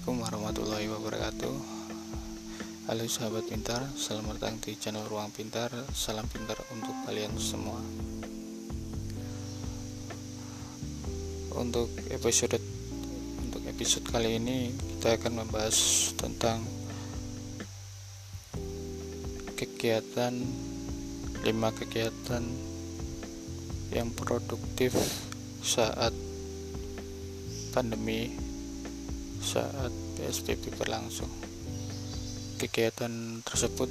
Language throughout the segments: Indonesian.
Assalamualaikum warahmatullahi wabarakatuh. Halo sahabat pintar, selamat datang di channel Ruang Pintar. Salam pintar untuk kalian semua. Untuk episode untuk episode kali ini kita akan membahas tentang kegiatan 5 kegiatan yang produktif saat pandemi saat PSBB berlangsung. Kegiatan tersebut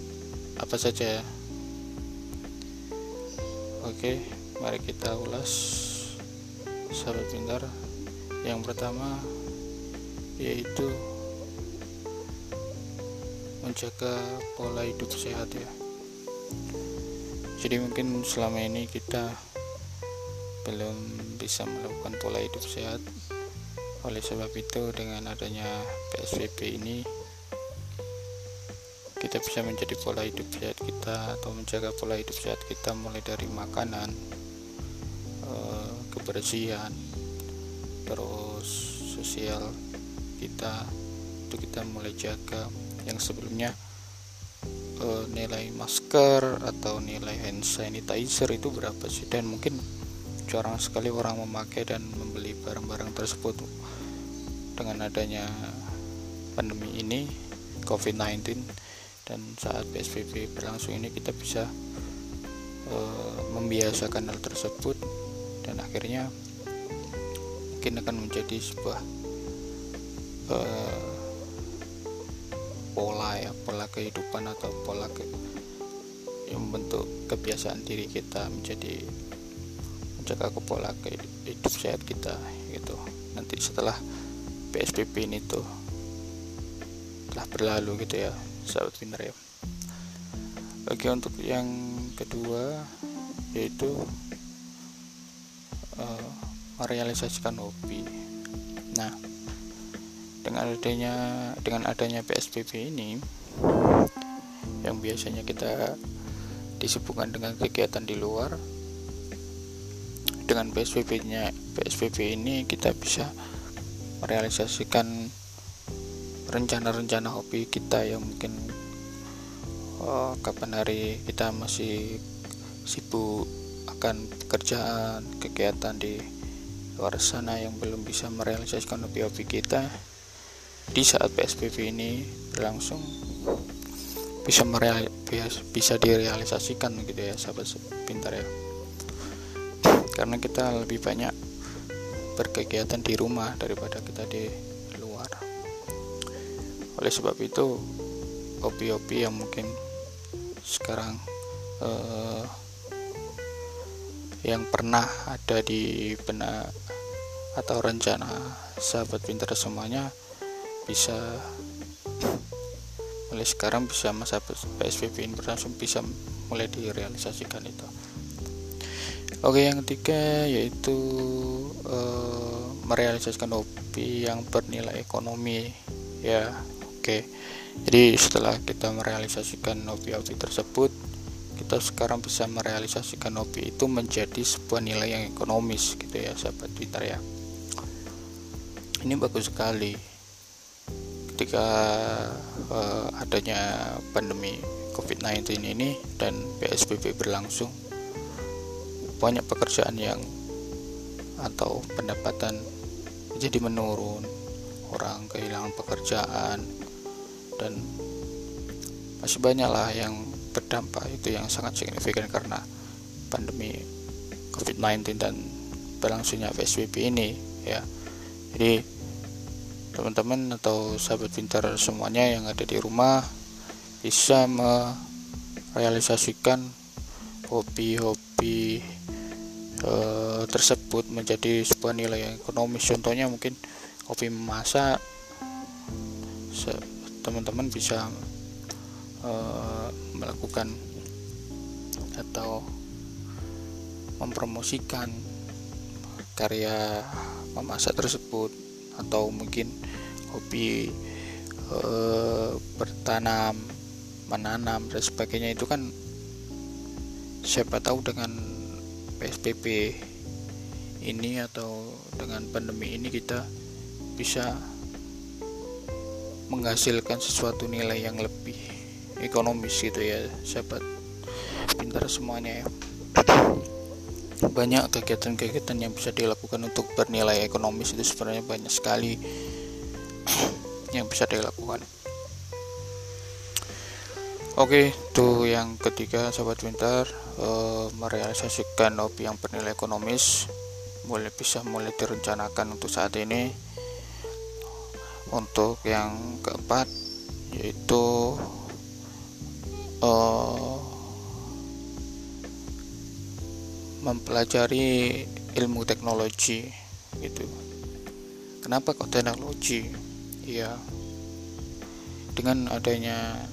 apa saja ya? Oke, mari kita ulas sahabat pintar. Yang pertama yaitu menjaga pola hidup sehat ya. Jadi mungkin selama ini kita belum bisa melakukan pola hidup sehat oleh sebab itu dengan adanya PSBB ini kita bisa menjadi pola hidup sehat kita atau menjaga pola hidup sehat kita mulai dari makanan, eh, kebersihan, terus sosial kita itu kita mulai jaga. Yang sebelumnya eh, nilai masker atau nilai hand sanitizer itu berapa sih? Dan mungkin jarang sekali orang memakai dan membeli barang-barang tersebut dengan adanya pandemi ini COVID-19 dan saat PSBB berlangsung ini kita bisa e, membiasakan hal tersebut dan akhirnya mungkin akan menjadi sebuah e, pola ya pola kehidupan atau pola ke, yang membentuk kebiasaan diri kita menjadi menjaga pola hidup sehat kita gitu. Nanti setelah PSBB ini tuh telah berlalu gitu ya sahabat pintar ya. Oke untuk yang kedua yaitu uh, merealisasikan hobi. Nah dengan adanya dengan adanya PSBB ini yang biasanya kita disibukkan dengan kegiatan di luar dengan PSBB-nya PSBB ini kita bisa merealisasikan rencana-rencana hobi kita yang mungkin oh, kapan hari kita masih sibuk akan pekerjaan kegiatan di luar sana yang belum bisa merealisasikan hobi-hobi kita di saat PSBB ini berlangsung bisa mereal, bisa direalisasikan gitu ya sahabat pintar ya. Karena kita lebih banyak berkegiatan di rumah daripada kita di luar. Oleh sebab itu hobi-hobi yang mungkin sekarang eh, yang pernah ada di benak atau rencana sahabat pintar semuanya bisa mulai sekarang bisa masa PSBB berlangsung bisa mulai direalisasikan itu Oke, yang ketiga yaitu uh, merealisasikan hobi yang bernilai ekonomi. Ya, oke. Jadi setelah kita merealisasikan hobi-hobi tersebut, kita sekarang bisa merealisasikan hobi itu menjadi sebuah nilai yang ekonomis gitu ya, sahabat Twitter ya. Ini bagus sekali ketika uh, adanya pandemi COVID-19 ini dan PSBB berlangsung banyak pekerjaan yang atau pendapatan jadi menurun orang kehilangan pekerjaan dan masih banyak lah yang terdampak itu yang sangat signifikan karena pandemi COVID-19 dan berlangsungnya PSBB ini ya. Jadi teman-teman atau sahabat pintar semuanya yang ada di rumah bisa merealisasikan hobi-hobi e, tersebut menjadi sebuah nilai ekonomis. Contohnya mungkin hobi memasak teman-teman bisa e, melakukan atau mempromosikan karya memasak tersebut atau mungkin hobi e, bertanam menanam dan sebagainya. Itu kan siapa tahu dengan PSBB ini atau dengan pandemi ini kita bisa menghasilkan sesuatu nilai yang lebih ekonomis gitu ya sahabat. Pintar semuanya ya. Banyak kegiatan-kegiatan yang bisa dilakukan untuk bernilai ekonomis itu sebenarnya banyak sekali yang bisa dilakukan Oke, itu yang ketiga sahabat pintar e, merealisasikan hobi yang bernilai ekonomis mulai bisa mulai direncanakan untuk saat ini. Untuk yang keempat yaitu e, mempelajari ilmu teknologi gitu. Kenapa kok teknologi? Ya, dengan adanya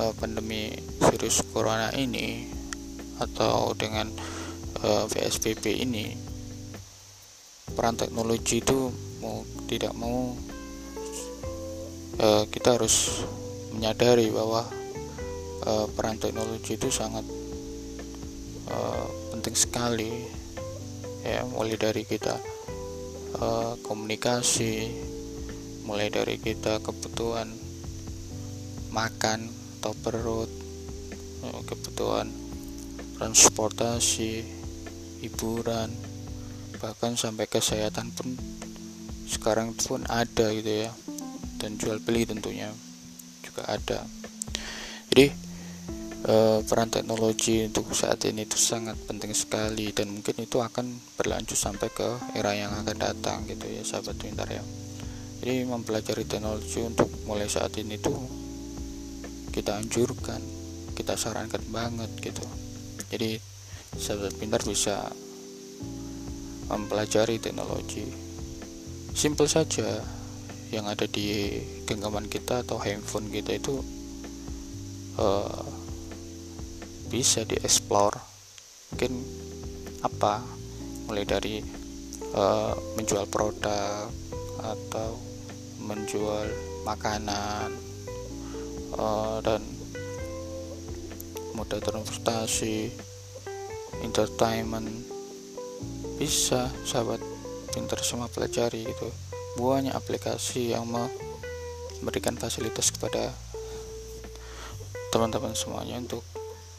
uh, pandemi virus corona ini atau dengan uh, eh, PSBB ini peran teknologi itu mau tidak mau uh, kita harus menyadari bahwa uh, peran teknologi itu sangat uh, penting sekali. Ya mulai dari kita uh, komunikasi mulai dari kita kebutuhan makan atau perut. Eh, kebutuhan transportasi hiburan bahkan sampai kesehatan pun sekarang pun ada gitu ya. Dan jual beli tentunya juga ada. Jadi eh, peran teknologi untuk saat ini itu sangat penting sekali dan mungkin itu akan berlanjut sampai ke era yang akan datang gitu ya sahabat pintar ya. Jadi mempelajari teknologi untuk mulai saat ini tuh kita anjurkan kita sarankan banget gitu. Jadi sahabat pintar bisa mempelajari teknologi. Simple saja yang ada di genggaman kita atau handphone kita itu uh, bisa dieksplor. Mungkin apa? Mulai dari uh, menjual produk atau menjual makanan uh, dan moda transportasi entertainment bisa sahabat pintar semua pelajari itu banyak aplikasi yang memberikan fasilitas kepada teman-teman semuanya untuk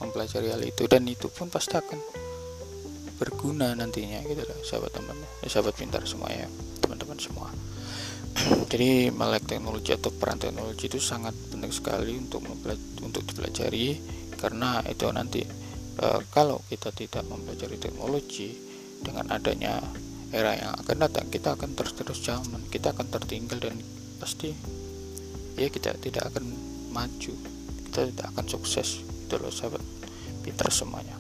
mempelajari hal itu. Dan itu pun pasti akan berguna nantinya gitu lah sahabat teman ya, sahabat pintar semua ya teman-teman semua jadi melek teknologi atau peran teknologi itu sangat penting sekali untuk untuk dipelajari. Karena itu nanti e, kalau kita tidak mempelajari teknologi dengan adanya era yang akan datang kita akan terus-terus zaman kita akan tertinggal dan pasti ya kita tidak akan maju kita tidak akan sukses. Itu loh sahabat pintar semuanya.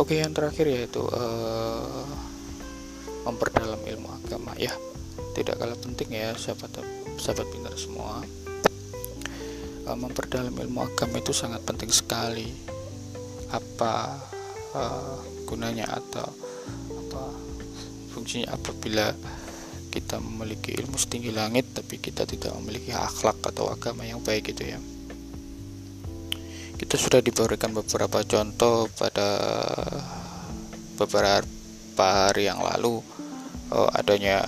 Oke yang terakhir yaitu uh, memperdalam ilmu agama ya tidak kalah penting ya sahabat sahabat pintar semua. Uh, memperdalam ilmu agama itu sangat penting sekali. Apa uh, gunanya atau apa fungsinya apabila kita memiliki ilmu setinggi langit tapi kita tidak memiliki akhlak atau agama yang baik gitu ya. Kita sudah diberikan beberapa contoh pada beberapa hari yang lalu uh, adanya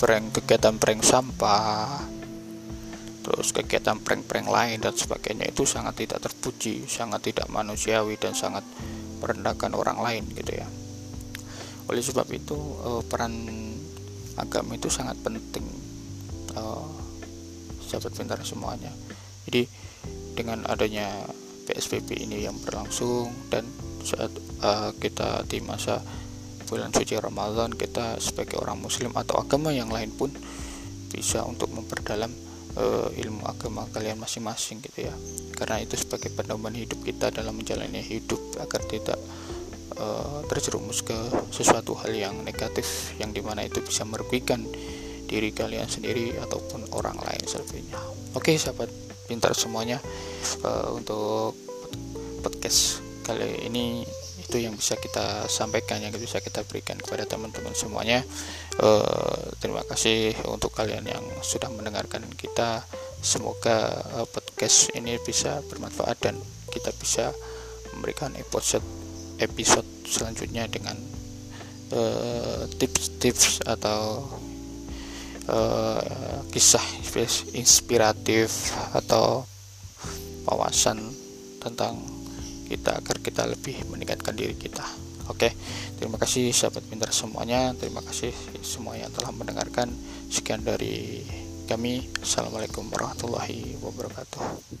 prank kegiatan prank sampah terus kegiatan prank-prank lain dan sebagainya itu sangat tidak terpuji sangat tidak manusiawi dan sangat merendahkan orang lain gitu ya. Oleh sebab itu eh, peran agama itu sangat penting eh, sahabat pintar semuanya. Jadi dengan adanya PSBB ini yang berlangsung dan saat uh, kita di masa bulan suci Ramadan kita sebagai orang muslim atau agama yang lain pun bisa untuk memperdalam uh, ilmu agama kalian masing-masing gitu ya. Karena itu sebagai pedoman hidup kita dalam menjalani hidup agar tidak uh, terjerumus ke sesuatu hal yang negatif yang di mana itu bisa merugikan diri kalian sendiri ataupun orang lain selebihnya. Oke sahabat pintar semuanya uh, untuk podcast kali ini itu yang bisa kita sampaikan yang bisa kita berikan kepada teman-teman semuanya. Uh, terima kasih untuk kalian yang sudah mendengarkan kita. Semoga uh, podcast ini bisa bermanfaat dan kita bisa memberikan episode episode selanjutnya dengan tips-tips uh, atau kisah inspiratif atau wawasan tentang kita agar kita lebih meningkatkan diri kita. Oke, terima kasih sahabat pintar semuanya. Terima kasih semua yang telah mendengarkan. Sekian dari kami. Assalamualaikum warahmatullahi wabarakatuh.